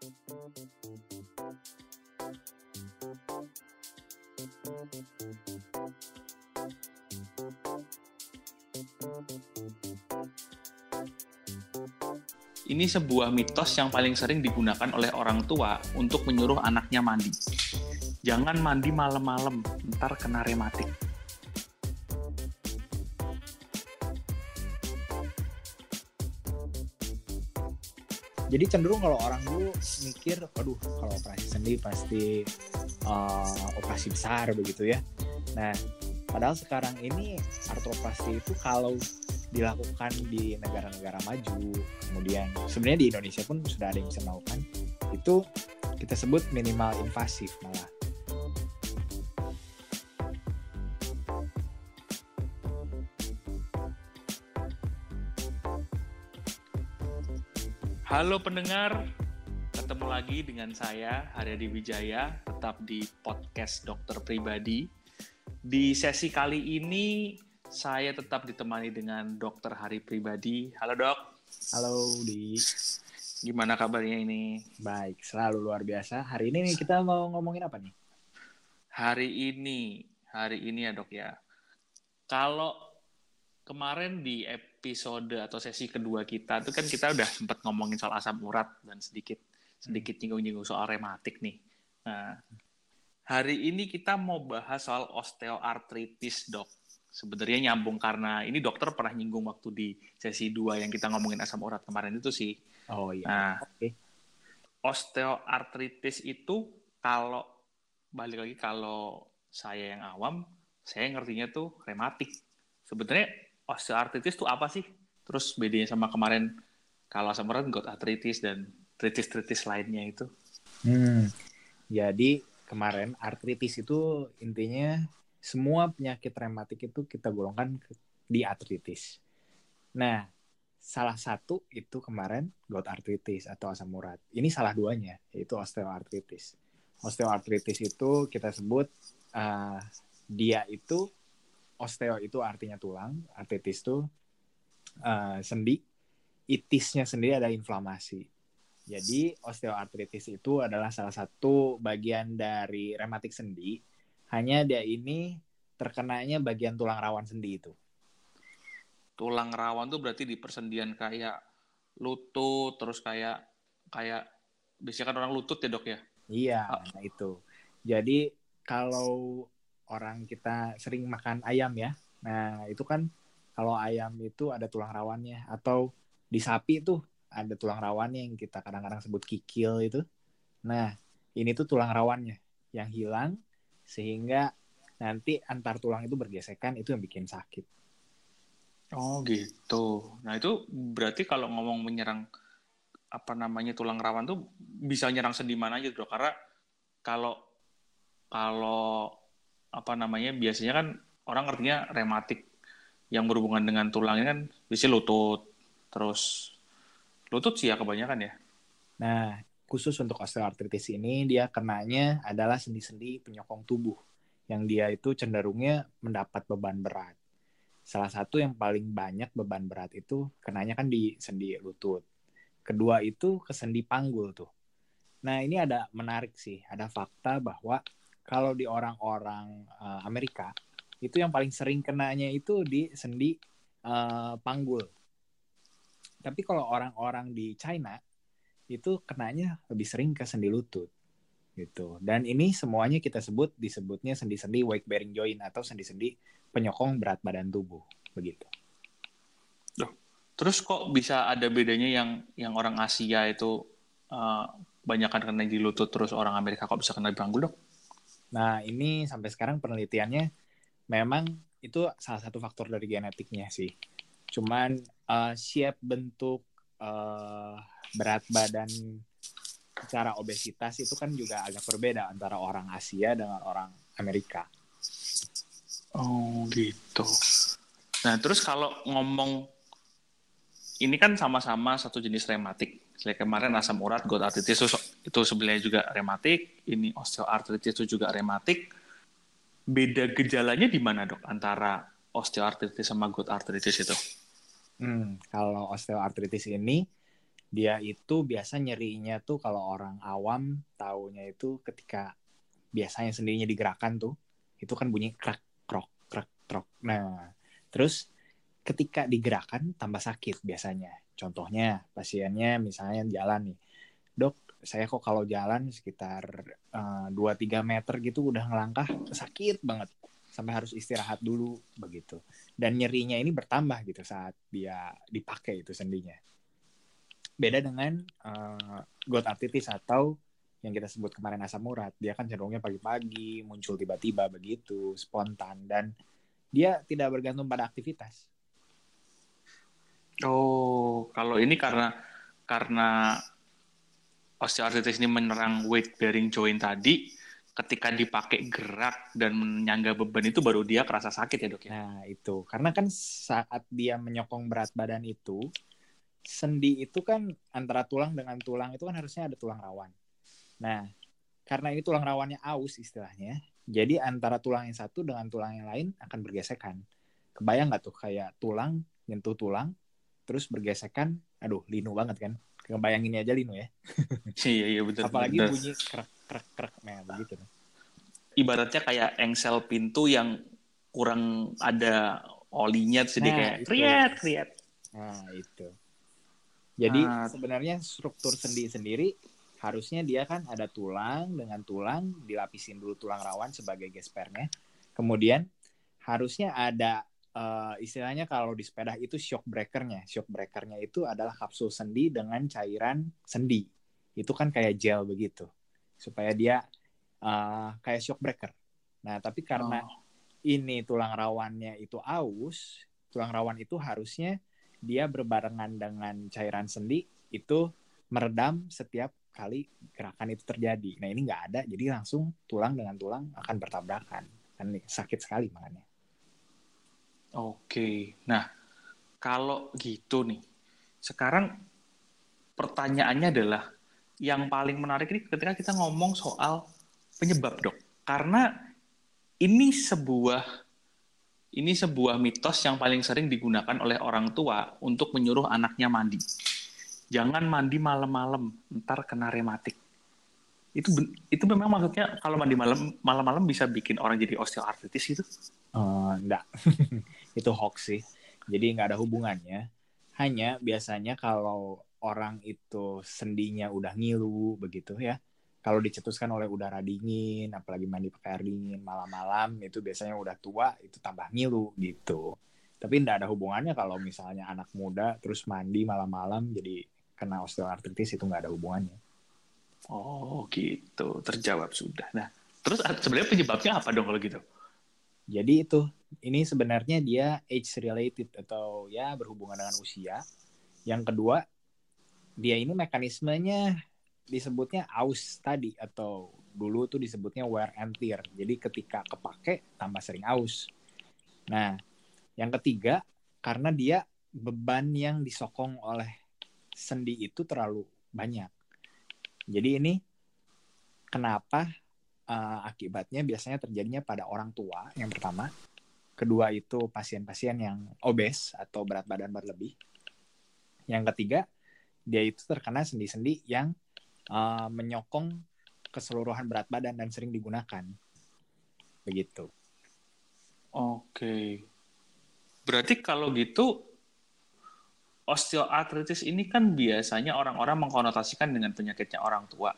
Ini sebuah mitos yang paling sering digunakan oleh orang tua untuk menyuruh anaknya mandi. Jangan mandi malam-malam, ntar kena rematik. Jadi cenderung kalau orang dulu mikir, aduh kalau operasi sendi pasti uh, operasi besar begitu ya. Nah, padahal sekarang ini artroplasti itu kalau dilakukan di negara-negara maju, kemudian sebenarnya di Indonesia pun sudah ada yang bisa melakukan, itu kita sebut minimal invasif malah. Halo pendengar, ketemu lagi dengan saya Haryadi Wijaya, tetap di podcast Dokter Pribadi. Di sesi kali ini saya tetap ditemani dengan Dokter Hari Pribadi. Halo dok. Halo di. Gimana kabarnya ini? Baik, selalu luar biasa. Hari ini nih kita mau ngomongin apa nih? Hari ini, hari ini ya dok ya. Kalau kemarin di episode atau sesi kedua kita itu kan kita udah sempat ngomongin soal asam urat dan sedikit sedikit nyinggung-nyinggung soal rematik nih. Nah, hari ini kita mau bahas soal osteoartritis, Dok. Sebenarnya nyambung karena ini dokter pernah nyinggung waktu di sesi dua yang kita ngomongin asam urat kemarin itu sih. Oh iya. Nah, Oke. osteoartritis itu kalau balik lagi kalau saya yang awam, saya ngertinya tuh rematik. Sebenarnya osteoartritis itu apa sih? Terus bedanya sama kemarin kalau asam urat gout arthritis dan artritis-artritis lainnya itu? Hmm. Jadi kemarin artritis itu intinya semua penyakit rematik itu kita golongkan di artritis. Nah, salah satu itu kemarin gout arthritis atau asam urat. Ini salah duanya, yaitu osteoartritis. Osteoartritis itu kita sebut uh, dia itu osteo itu artinya tulang, artritis itu uh, sendi, itisnya sendiri ada inflamasi. Jadi osteoartritis itu adalah salah satu bagian dari rematik sendi. Hanya dia ini terkenanya bagian tulang rawan sendi itu. Tulang rawan tuh berarti di persendian kayak lutut, terus kayak kayak biasanya kan orang lutut ya dok ya? Iya, Ah. nah itu. Jadi kalau orang kita sering makan ayam ya, nah itu kan kalau ayam itu ada tulang rawannya atau di sapi tuh ada tulang rawannya yang kita kadang-kadang sebut kikil itu. Nah, ini tuh tulang rawannya yang hilang sehingga nanti antar tulang itu bergesekan itu yang bikin sakit. Oh gitu. Nah itu berarti kalau ngomong menyerang apa namanya tulang rawan tuh bisa nyerang sendi mana aja dok? Karena kalau kalau apa namanya biasanya kan orang artinya rematik yang berhubungan dengan tulangnya kan biasanya lutut, terus lutut sih ya kebanyakan ya. Nah, khusus untuk osteoartritis ini dia kenanya adalah sendi-sendi penyokong tubuh yang dia itu cenderungnya mendapat beban berat. Salah satu yang paling banyak beban berat itu kenanya kan di sendi lutut. Kedua itu ke sendi panggul tuh. Nah, ini ada menarik sih, ada fakta bahwa kalau di orang-orang eh, Amerika itu yang paling sering kenanya itu di sendi eh, panggul. Tapi kalau orang-orang di China itu kenanya lebih sering ke sendi lutut gitu. Dan ini semuanya kita sebut disebutnya sendi-sendi weight bearing joint atau sendi-sendi penyokong berat badan tubuh begitu. Terus kok bisa ada bedanya yang yang orang Asia itu uh, banyak kan kena di lutut, terus orang Amerika kok bisa kena di panggul dok? Nah, ini sampai sekarang penelitiannya memang itu salah satu faktor dari genetiknya sih. Cuman uh, shape bentuk uh, berat badan secara obesitas itu kan juga agak berbeda antara orang Asia dengan orang Amerika. Oh gitu. Nah terus kalau ngomong ini kan sama-sama satu jenis rematik. Kayak kemarin asam urat, gout arthritis itu, sebenarnya juga rematik. Ini osteoartritis itu juga rematik. Beda gejalanya di mana dok antara osteoartritis sama gout arthritis itu? Hmm, kalau osteoartritis ini Dia itu biasa nyerinya tuh kalau orang awam taunya itu ketika biasanya sendinya digerakkan tuh, itu kan bunyi krak krok krak krok. Nah, terus ketika digerakkan tambah sakit biasanya. Contohnya pasiennya misalnya jalan nih, dok saya kok kalau jalan sekitar uh, 2-3 meter gitu udah ngelangkah sakit banget. Sampai harus istirahat dulu begitu. Dan nyerinya ini bertambah gitu saat dia dipakai itu sendinya. Beda dengan uh, gout arthritis atau yang kita sebut kemarin asam urat. Dia kan cenderungnya pagi-pagi muncul tiba-tiba begitu spontan. Dan dia tidak bergantung pada aktivitas. Oh kalau ini karena karena osteoartritis ini menyerang weight bearing joint tadi ketika dipakai gerak dan menyangga beban itu baru dia kerasa sakit ya dok ya? Nah itu karena kan saat dia menyokong berat badan itu sendi itu kan antara tulang dengan tulang itu kan harusnya ada tulang rawan. Nah karena ini tulang rawannya aus istilahnya, jadi antara tulang yang satu dengan tulang yang lain akan bergesekan. Kebayang nggak tuh kayak tulang nyentuh tulang terus bergesekan, aduh linu banget kan? Kebayangin aja linu ya. iya iya betul. Apalagi betul. bunyi krek krek krek nah begitu ibaratnya kayak engsel pintu yang kurang ada olinya terus nah, kayak kriat kriat nah itu jadi nah, sebenarnya struktur sendi sendiri harusnya dia kan ada tulang dengan tulang dilapisin dulu tulang rawan sebagai gespernya kemudian harusnya ada uh, istilahnya kalau di sepeda itu shock breakernya shock breakernya itu adalah kapsul sendi dengan cairan sendi itu kan kayak gel begitu supaya dia uh, kayak shock breaker. Nah, tapi karena oh. ini tulang rawannya itu aus, tulang rawan itu harusnya dia berbarengan dengan cairan sendi itu meredam setiap kali gerakan itu terjadi. Nah ini nggak ada, jadi langsung tulang dengan tulang akan bertabrakan. Kan sakit sekali makanya. Oke, nah kalau gitu nih, sekarang pertanyaannya adalah yang paling menarik ini ketika kita ngomong soal penyebab dok. Karena ini sebuah ini sebuah mitos yang paling sering digunakan oleh orang tua untuk menyuruh anaknya mandi. Jangan mandi malam-malam ntar kena rematik. Itu itu memang maksudnya kalau mandi malam malam-malam bisa bikin orang jadi osteoartritis gitu? Uh, enggak, itu hoax sih. Jadi nggak ada hubungannya. Hanya biasanya kalau orang itu sendinya udah ngilu begitu ya. Kalau dicetuskan oleh udara dingin apalagi mandi pakai air dingin malam-malam itu biasanya udah tua itu tambah ngilu gitu. Tapi tidak ada hubungannya kalau misalnya anak muda terus mandi malam-malam jadi kena osteoartritis itu nggak ada hubungannya. Oh gitu. Terjawab sudah. Nah terus sebenarnya penyebabnya apa dong kalau gitu jadi itu ini sebenarnya dia age related atau ya berhubungan dengan usia yang kedua dia ini mekanismenya disebutnya aus tadi atau dulu tuh disebutnya wear and tear. Jadi ketika kepake tambah sering aus. Nah, yang ketiga karena dia beban yang disokong oleh sendi itu terlalu banyak. Jadi ini kenapa uh, akibatnya biasanya terjadinya pada orang tua yang pertama. Kedua itu pasien-pasien yang obes atau berat badan berlebih. Yang ketiga dia itu terkena sendi-sendi yang uh, menyokong keseluruhan berat badan dan sering digunakan. Begitu. Oke. Berarti kalau gitu osteoartritis ini kan biasanya orang-orang mengkonotasikan dengan penyakitnya orang tua.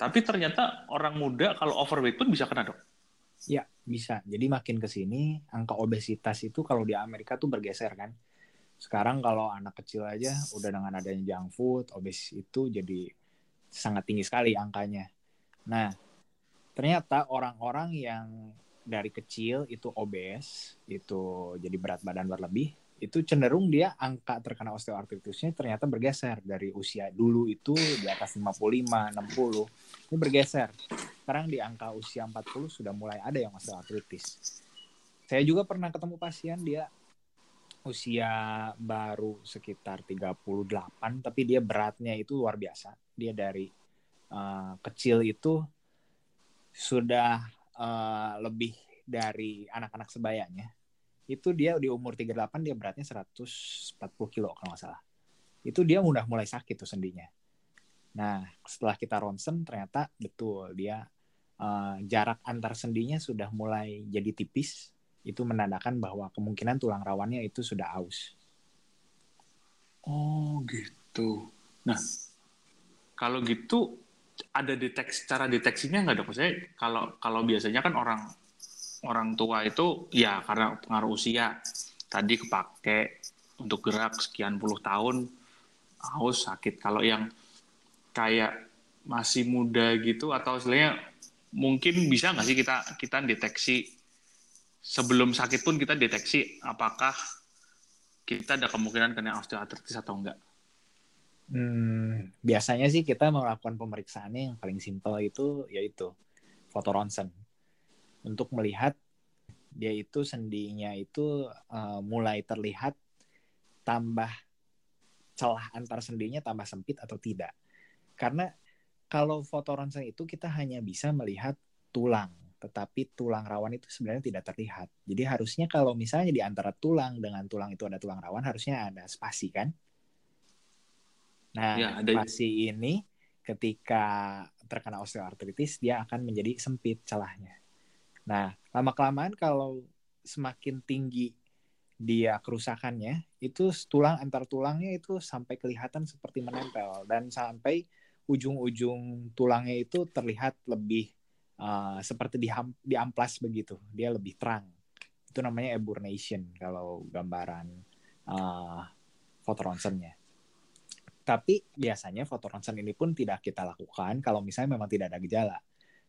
Tapi ternyata orang muda kalau overweight pun bisa kena dok. Ya, bisa. Jadi makin ke sini angka obesitas itu kalau di Amerika tuh bergeser kan sekarang kalau anak kecil aja udah dengan adanya junk food, obes itu jadi sangat tinggi sekali angkanya. Nah, ternyata orang-orang yang dari kecil itu obes, itu jadi berat badan berlebih, itu cenderung dia angka terkena osteoartritisnya ternyata bergeser dari usia dulu itu di atas 55, 60. Ini bergeser. Sekarang di angka usia 40 sudah mulai ada yang osteoartritis. Saya juga pernah ketemu pasien dia usia baru sekitar 38 tapi dia beratnya itu luar biasa. Dia dari uh, kecil itu sudah uh, lebih dari anak-anak sebayanya. Itu dia di umur 38 dia beratnya 140 kilo kalau nggak salah. itu dia udah mulai sakit tuh sendinya. Nah, setelah kita ronsen ternyata betul dia uh, jarak antar sendinya sudah mulai jadi tipis. Itu menandakan bahwa kemungkinan tulang rawannya itu sudah aus. Oh gitu. Nah, kalau gitu ada deteksi cara deteksinya nggak dok? Saya kalau kalau biasanya kan orang orang tua itu ya karena pengaruh usia tadi kepake untuk gerak sekian puluh tahun haus sakit. Kalau yang kayak masih muda gitu atau istilahnya mungkin bisa nggak sih kita kita deteksi sebelum sakit pun kita deteksi apakah kita ada kemungkinan kena osteoartritis atau enggak? Hmm, biasanya sih kita melakukan pemeriksaannya yang paling simpel itu yaitu foto ronsen untuk melihat dia itu sendinya itu uh, mulai terlihat tambah celah antar sendinya tambah sempit atau tidak. Karena kalau foto ronsen itu kita hanya bisa melihat tulang, tetapi tulang rawan itu sebenarnya tidak terlihat. Jadi harusnya kalau misalnya di antara tulang dengan tulang itu ada tulang rawan, harusnya ada spasi kan? Nah, ya, ada... spasi ini ketika terkena osteoartritis dia akan menjadi sempit celahnya. Nah, lama-kelamaan kalau semakin tinggi dia kerusakannya, itu tulang antar tulangnya itu sampai kelihatan seperti menempel dan sampai ujung-ujung tulangnya itu terlihat lebih uh, seperti di diamplas begitu. Dia lebih terang. Itu namanya eburnation kalau gambaran uh, foto ronsennya. Tapi biasanya foto ronsen ini pun tidak kita lakukan kalau misalnya memang tidak ada gejala.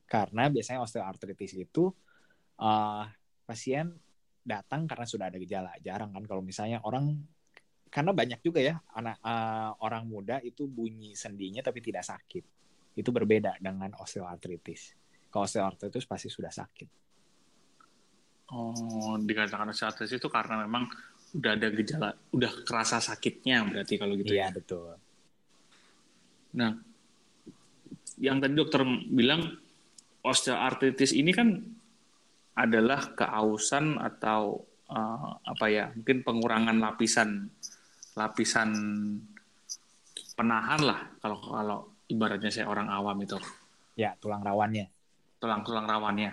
Karena biasanya osteoartritis itu uh, pasien datang karena sudah ada gejala. Jarang kan kalau misalnya orang karena banyak juga ya anak uh, orang muda itu bunyi sendinya tapi tidak sakit. Itu berbeda dengan osteoartritis. Kalau osteoartritis pasti sudah sakit. Oh, dikatakan osteoartritis itu karena memang udah ada gejala, udah kerasa sakitnya berarti kalau gitu iya, ya. betul. Nah, yang tadi dokter bilang osteoartritis ini kan adalah keausan atau uh, apa ya mungkin pengurangan lapisan lapisan penahan lah kalau kalau ibaratnya saya orang awam itu. Ya tulang rawannya. Tulang tulang rawannya.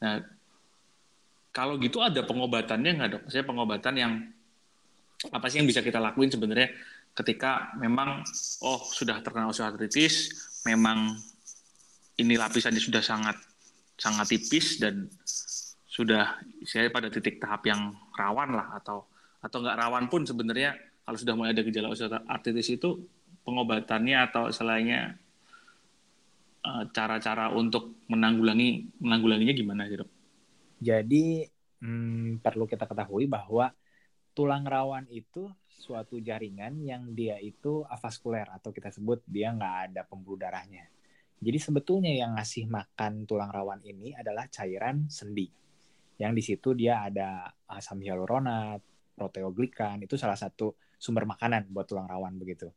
Nah kalau gitu ada pengobatannya nggak dok? Saya pengobatan yang apa sih yang bisa kita lakuin sebenarnya ketika memang oh sudah terkena osteoartritis, memang ini lapisannya sudah sangat sangat tipis dan sudah saya pada titik tahap yang rawan lah atau atau nggak rawan pun sebenarnya kalau sudah mulai ada gejala osteoartritis itu pengobatannya atau selainnya eh, cara-cara untuk menanggulangi menanggulanginya gimana sih dok? Jadi hmm, perlu kita ketahui bahwa tulang rawan itu suatu jaringan yang dia itu avaskuler atau kita sebut dia nggak ada pembuluh darahnya. Jadi sebetulnya yang ngasih makan tulang rawan ini adalah cairan sendi. Yang di situ dia ada asam hyaluronat, proteoglikan, itu salah satu sumber makanan buat tulang rawan begitu.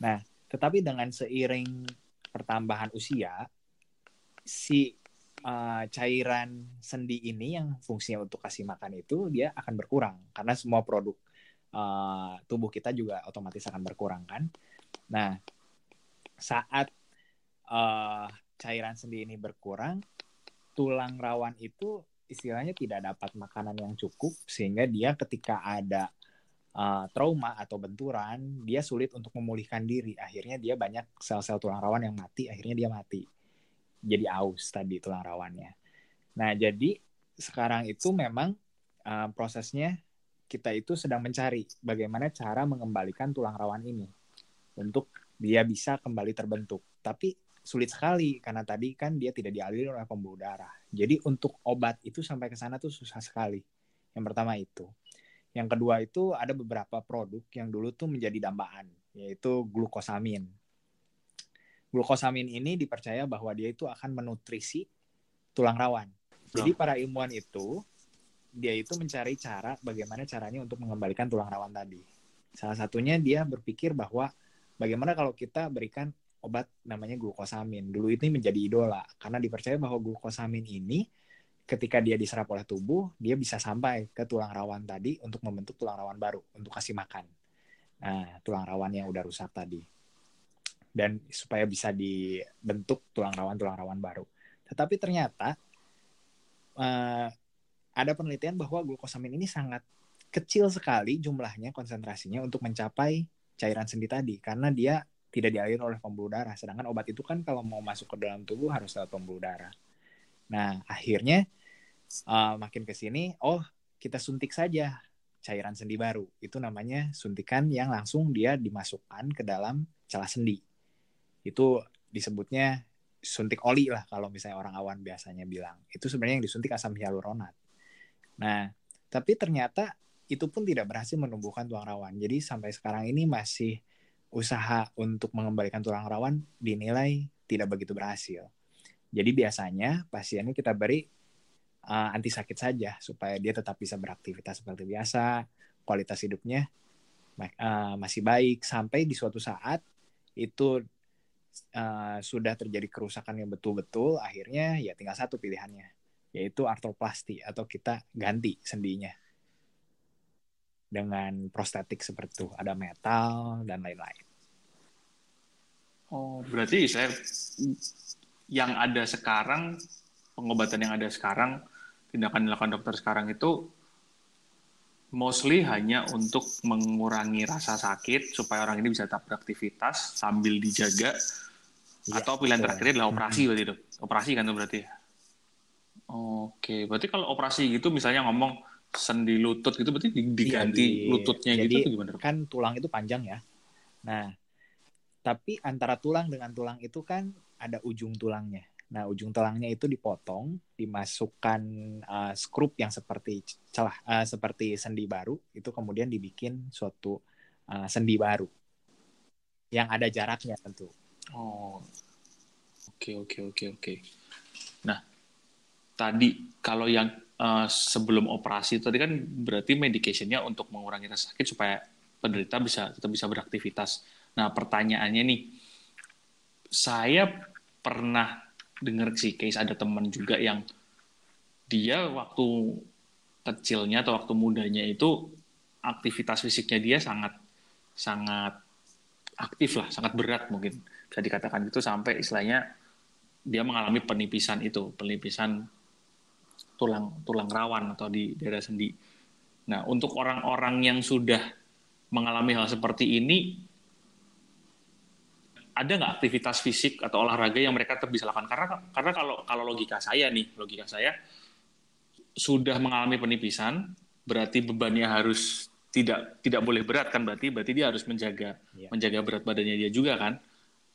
Nah, tetapi dengan seiring pertambahan usia, si uh, cairan sendi ini yang fungsinya untuk kasih makan itu dia akan berkurang karena semua produk uh, tubuh kita juga otomatis akan berkurang kan. Nah, saat uh, cairan sendi ini berkurang, tulang rawan itu istilahnya tidak dapat makanan yang cukup sehingga dia ketika ada uh, trauma atau benturan, dia sulit untuk memulihkan diri. Akhirnya dia banyak sel-sel tulang rawan yang mati, akhirnya dia mati. Jadi aus tadi tulang rawannya. Nah, jadi sekarang itu memang uh, prosesnya kita itu sedang mencari bagaimana cara mengembalikan tulang rawan ini untuk dia bisa kembali terbentuk. Tapi sulit sekali karena tadi kan dia tidak dialiri oleh pembuluh darah. Jadi untuk obat itu sampai ke sana tuh susah sekali. Yang pertama itu. Yang kedua itu ada beberapa produk yang dulu tuh menjadi dambaan, yaitu glukosamin. Glukosamin ini dipercaya bahwa dia itu akan menutrisi tulang rawan. Jadi para ilmuwan itu dia itu mencari cara bagaimana caranya untuk mengembalikan tulang rawan tadi. Salah satunya dia berpikir bahwa bagaimana kalau kita berikan obat namanya glukosamin. Dulu ini menjadi idola karena dipercaya bahwa glukosamin ini ketika dia diserap oleh tubuh, dia bisa sampai ke tulang rawan tadi untuk membentuk tulang rawan baru untuk kasih makan. Nah, tulang rawan yang udah rusak tadi. Dan supaya bisa dibentuk tulang rawan-tulang rawan baru. Tetapi ternyata uh, ada penelitian bahwa glukosamin ini sangat kecil sekali jumlahnya konsentrasinya untuk mencapai cairan sendi tadi karena dia tidak dialiri oleh pembuluh darah. Sedangkan obat itu kan kalau mau masuk ke dalam tubuh harus lewat pembuluh darah. Nah, akhirnya uh, makin ke sini, oh kita suntik saja cairan sendi baru. Itu namanya suntikan yang langsung dia dimasukkan ke dalam celah sendi. Itu disebutnya suntik oli lah kalau misalnya orang awan biasanya bilang. Itu sebenarnya yang disuntik asam hyaluronat. Nah, tapi ternyata itu pun tidak berhasil menumbuhkan tulang rawan. Jadi sampai sekarang ini masih usaha untuk mengembalikan tulang rawan dinilai tidak begitu berhasil. Jadi biasanya pasiennya kita beri uh, anti sakit saja supaya dia tetap bisa beraktivitas seperti biasa, kualitas hidupnya uh, masih baik sampai di suatu saat itu uh, sudah terjadi kerusakan yang betul-betul, akhirnya ya tinggal satu pilihannya, yaitu artroplasti atau kita ganti sendinya dengan prostetik seperti itu, ada metal dan lain-lain. Oh, berarti saya yang ada sekarang pengobatan yang ada sekarang tindakan dilakukan dokter sekarang itu mostly hanya untuk mengurangi rasa sakit supaya orang ini bisa tetap beraktivitas sambil dijaga ya, atau pilihan terakhirnya adalah operasi hmm. berarti itu. Operasi kan itu berarti oke berarti kalau operasi gitu misalnya ngomong sendi lutut gitu berarti diganti ya, di, lututnya jadi, gitu gimana? Kan tulang itu panjang ya. Nah, tapi antara tulang dengan tulang itu kan ada ujung tulangnya. Nah, ujung tulangnya itu dipotong, dimasukkan uh, skrup yang seperti celah uh, seperti sendi baru, itu kemudian dibikin suatu uh, sendi baru yang ada jaraknya tentu. Oh. Oke, oke, oke, oke. Nah, tadi kalau yang uh, sebelum operasi tadi kan berarti medicationnya untuk mengurangi rasa sakit supaya penderita bisa tetap bisa beraktivitas. Nah pertanyaannya nih, saya pernah dengar sih case ada teman juga yang dia waktu kecilnya atau waktu mudanya itu aktivitas fisiknya dia sangat sangat aktif lah, sangat berat mungkin bisa dikatakan itu sampai istilahnya dia mengalami penipisan itu, penipisan tulang tulang rawan atau di daerah sendi. Nah, untuk orang-orang yang sudah mengalami hal seperti ini, ada nggak aktivitas fisik atau olahraga yang mereka tetap bisa lakukan? Karena karena kalau kalau logika saya nih, logika saya sudah mengalami penipisan, berarti bebannya harus tidak tidak boleh berat kan berarti berarti dia harus menjaga ya. menjaga berat badannya dia juga kan.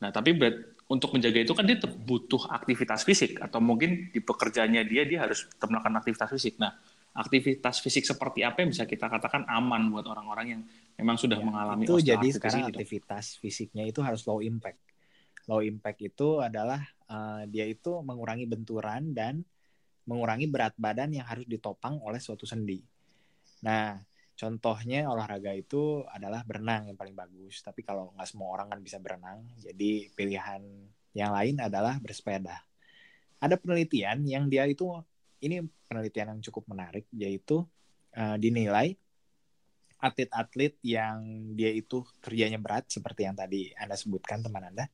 Nah, tapi berat, untuk menjaga itu kan dia butuh aktivitas fisik atau mungkin di pekerjaannya dia dia harus melakukan aktivitas fisik. Nah, aktivitas fisik seperti apa yang bisa kita katakan aman buat orang-orang yang memang sudah ya, mengalami itu jadi sekarang itu. aktivitas fisiknya itu harus low impact. Low impact itu adalah uh, dia itu mengurangi benturan dan mengurangi berat badan yang harus ditopang oleh suatu sendi. Nah, Contohnya olahraga itu adalah berenang yang paling bagus. Tapi kalau nggak semua orang kan bisa berenang, jadi pilihan yang lain adalah bersepeda. Ada penelitian yang dia itu ini penelitian yang cukup menarik, yaitu uh, dinilai atlet-atlet yang dia itu kerjanya berat seperti yang tadi Anda sebutkan teman Anda,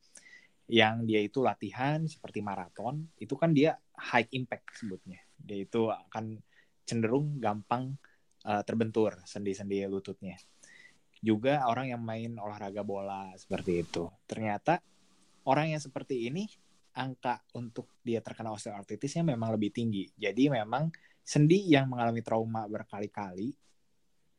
yang dia itu latihan seperti maraton, itu kan dia high impact sebutnya. Dia itu akan cenderung gampang uh, terbentur sendi-sendi lututnya. Juga orang yang main olahraga bola seperti itu. Ternyata orang yang seperti ini angka untuk dia terkena osteoartritisnya memang lebih tinggi. Jadi memang sendi yang mengalami trauma berkali-kali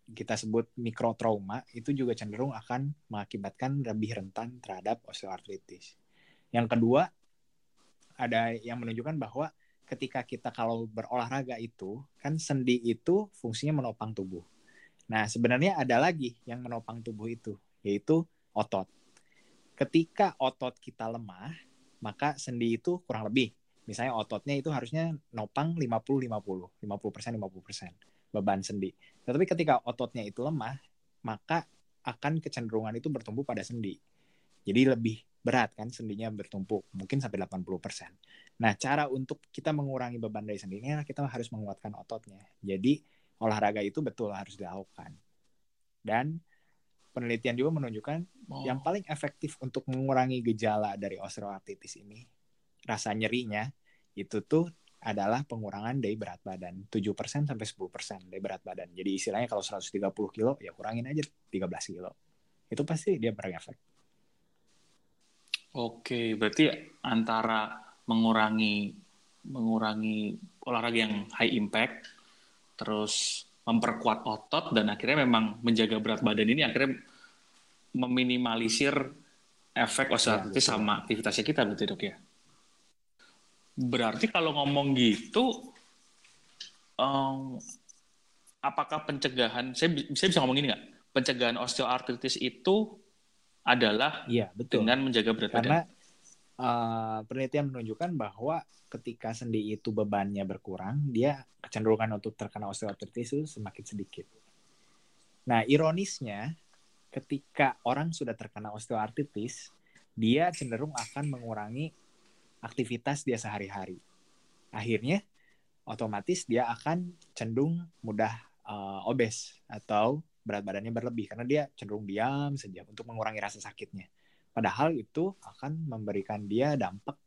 kita sebut mikrotrauma itu juga cenderung akan mengakibatkan lebih rentan terhadap osteoartritis. Yang kedua, ada yang menunjukkan bahwa ketika kita kalau berolahraga itu kan sendi itu fungsinya menopang tubuh. Nah, sebenarnya ada lagi yang menopang tubuh itu, yaitu otot. Ketika otot kita lemah, maka sendi itu kurang lebih. Misalnya ototnya itu harusnya nopang 50-50, 50%, 50% beban sendi. Tetapi ketika ototnya itu lemah, maka akan kecenderungan itu bertumbuh pada sendi. Jadi lebih berat kan sendinya bertumpuk, mungkin sampai 80%. Nah, cara untuk kita mengurangi beban dari sendinya kita harus menguatkan ototnya. Jadi olahraga itu betul harus dilakukan. Dan penelitian juga menunjukkan oh. yang paling efektif untuk mengurangi gejala dari osteoartritis ini rasa nyerinya itu tuh adalah pengurangan dari berat badan 7% sampai 10% dari berat badan. Jadi istilahnya kalau 130 kilo ya kurangin aja 13 kilo. Itu pasti dia berefek. Oke, berarti antara mengurangi mengurangi olahraga yang high impact terus memperkuat otot dan akhirnya memang menjaga berat badan ini akhirnya meminimalisir efek osteoartritis ya, sama aktivitasnya kita berarti dok ya. Berarti kalau ngomong gitu, um, apakah pencegahan, saya bisa, bisa ngomong ini nggak? Pencegahan osteoartritis itu adalah ya, betul. dengan menjaga berat Karena, badan. Uh, penelitian menunjukkan bahwa ketika sendi itu bebannya berkurang, dia kecenderungan untuk terkena osteoartritis itu semakin sedikit. Nah, ironisnya, ketika orang sudah terkena osteoartritis, dia cenderung akan mengurangi aktivitas dia sehari-hari. Akhirnya otomatis dia akan cenderung mudah uh, obes atau berat badannya berlebih karena dia cenderung diam saja untuk mengurangi rasa sakitnya. Padahal itu akan memberikan dia dampak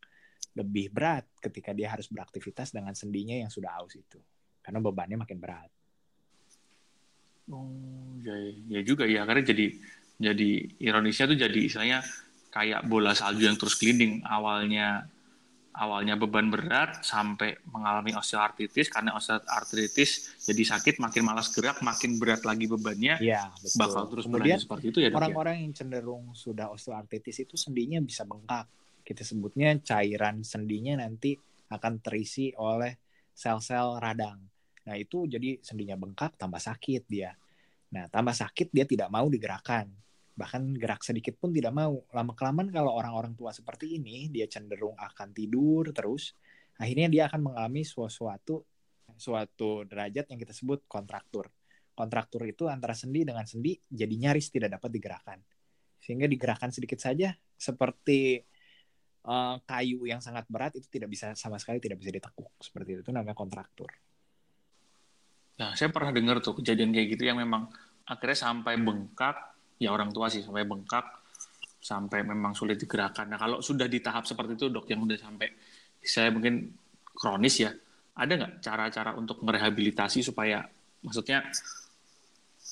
lebih berat ketika dia harus beraktivitas dengan sendinya yang sudah aus itu. Karena bebannya makin berat. Oh, ya, ya juga ya karena jadi jadi ironisnya tuh jadi istilahnya kayak bola salju yang terus kelinding awalnya awalnya beban berat sampai mengalami osteoartritis karena osteoartritis jadi sakit makin malas gerak makin berat lagi bebannya ya, betul. bakal terus kemudian seperti itu ya, ya? orang-orang yang cenderung sudah osteoartritis itu sendinya bisa bengkak kita sebutnya cairan sendinya nanti akan terisi oleh sel-sel radang nah itu jadi sendinya bengkak tambah sakit dia nah tambah sakit dia tidak mau digerakkan bahkan gerak sedikit pun tidak mau. Lama kelamaan kalau orang-orang tua seperti ini dia cenderung akan tidur terus, akhirnya dia akan mengalami suatu suatu derajat yang kita sebut kontraktur. Kontraktur itu antara sendi dengan sendi jadi nyaris tidak dapat digerakkan. Sehingga digerakkan sedikit saja seperti uh, kayu yang sangat berat itu tidak bisa sama sekali tidak bisa ditekuk seperti itu. Itu namanya kontraktur. Nah, saya pernah dengar tuh kejadian kayak gitu yang memang akhirnya sampai bengkak ya orang tua sih sampai bengkak sampai memang sulit digerakkan. Nah kalau sudah di tahap seperti itu dok yang udah sampai saya mungkin kronis ya, ada nggak cara-cara untuk merehabilitasi supaya maksudnya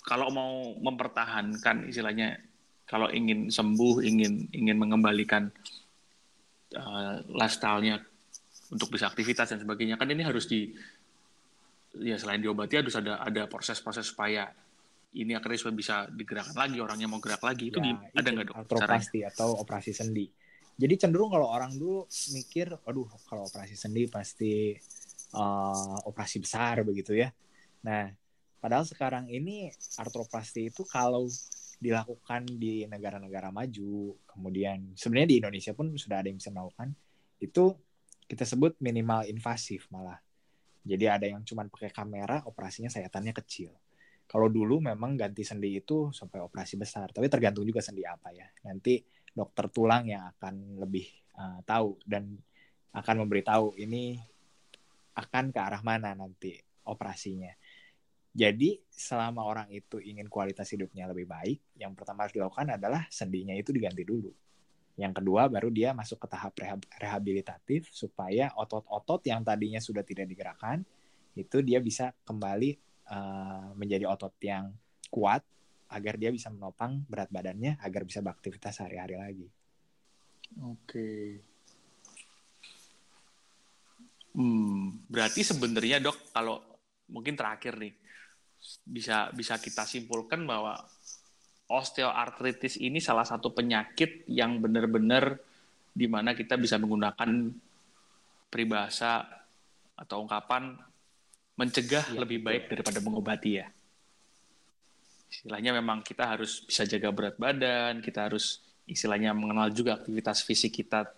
kalau mau mempertahankan istilahnya kalau ingin sembuh ingin ingin mengembalikan uh, lifestyle-nya untuk bisa aktivitas dan sebagainya kan ini harus di ya selain diobati harus ada ada proses-proses supaya ini akhirnya supaya bisa digerakkan lagi orangnya mau gerak lagi itu ya, ada nggak dok artroplasti atau operasi sendi. Jadi cenderung kalau orang dulu mikir aduh kalau operasi sendi pasti uh, operasi besar begitu ya. Nah padahal sekarang ini artroplasti itu kalau dilakukan di negara-negara maju kemudian sebenarnya di Indonesia pun sudah ada yang bisa melakukan itu kita sebut minimal invasif malah. Jadi ada yang cuma pakai kamera operasinya sayatannya kecil kalau dulu memang ganti sendi itu sampai operasi besar, tapi tergantung juga sendi apa ya. Nanti dokter tulang yang akan lebih uh, tahu dan akan memberitahu ini akan ke arah mana nanti operasinya. Jadi selama orang itu ingin kualitas hidupnya lebih baik, yang pertama harus dilakukan adalah sendinya itu diganti dulu. Yang kedua baru dia masuk ke tahap rehabilitatif supaya otot-otot yang tadinya sudah tidak digerakkan itu dia bisa kembali uh, menjadi otot yang kuat agar dia bisa menopang berat badannya agar bisa beraktivitas sehari-hari lagi. Oke. Hmm, berarti sebenarnya dok kalau mungkin terakhir nih bisa bisa kita simpulkan bahwa osteoartritis ini salah satu penyakit yang benar-benar di mana kita bisa menggunakan peribahasa atau ungkapan mencegah ya, lebih baik ya. daripada mengobati ya. Istilahnya memang kita harus bisa jaga berat badan, kita harus istilahnya mengenal juga aktivitas fisik kita,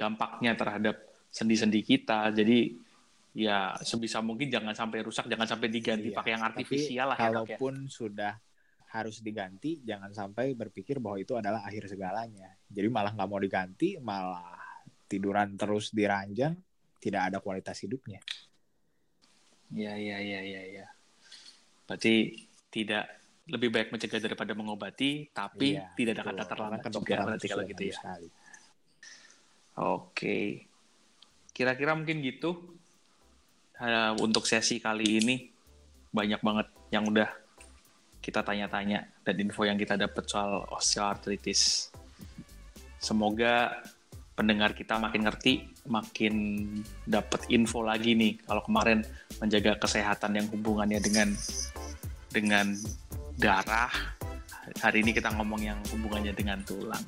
dampaknya terhadap sendi-sendi kita. Jadi ya sebisa mungkin jangan sampai rusak, jangan sampai diganti iya, pakai yang artifisial lah. Ya, kalaupun ya, sudah harus diganti, jangan sampai berpikir bahwa itu adalah akhir segalanya. Jadi malah nggak mau diganti, malah tiduran terus di ranjang, tidak ada kualitas hidupnya. Ya, ya, ya, ya, ya. Berarti tidak lebih baik mencegah daripada mengobati, tapi Iya, tidak ada kata terlambat juga berarti kalau gitu ya. sekali. Oke. Kira-kira mungkin gitu eh, untuk sesi kali ini banyak banget yang udah kita tanya-tanya dan info yang kita dapat soal osteoartritis. Semoga pendengar kita makin ngerti, makin dapat info lagi nih. Kalau kemarin menjaga kesehatan yang hubungannya dengan dengan darah, hari ini kita ngomong yang hubungannya dengan tulang.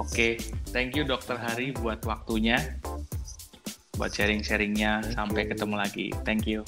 Oke, thank you Dokter Hari buat waktunya, buat sharing-sharingnya. Sampai ketemu lagi. Thank you.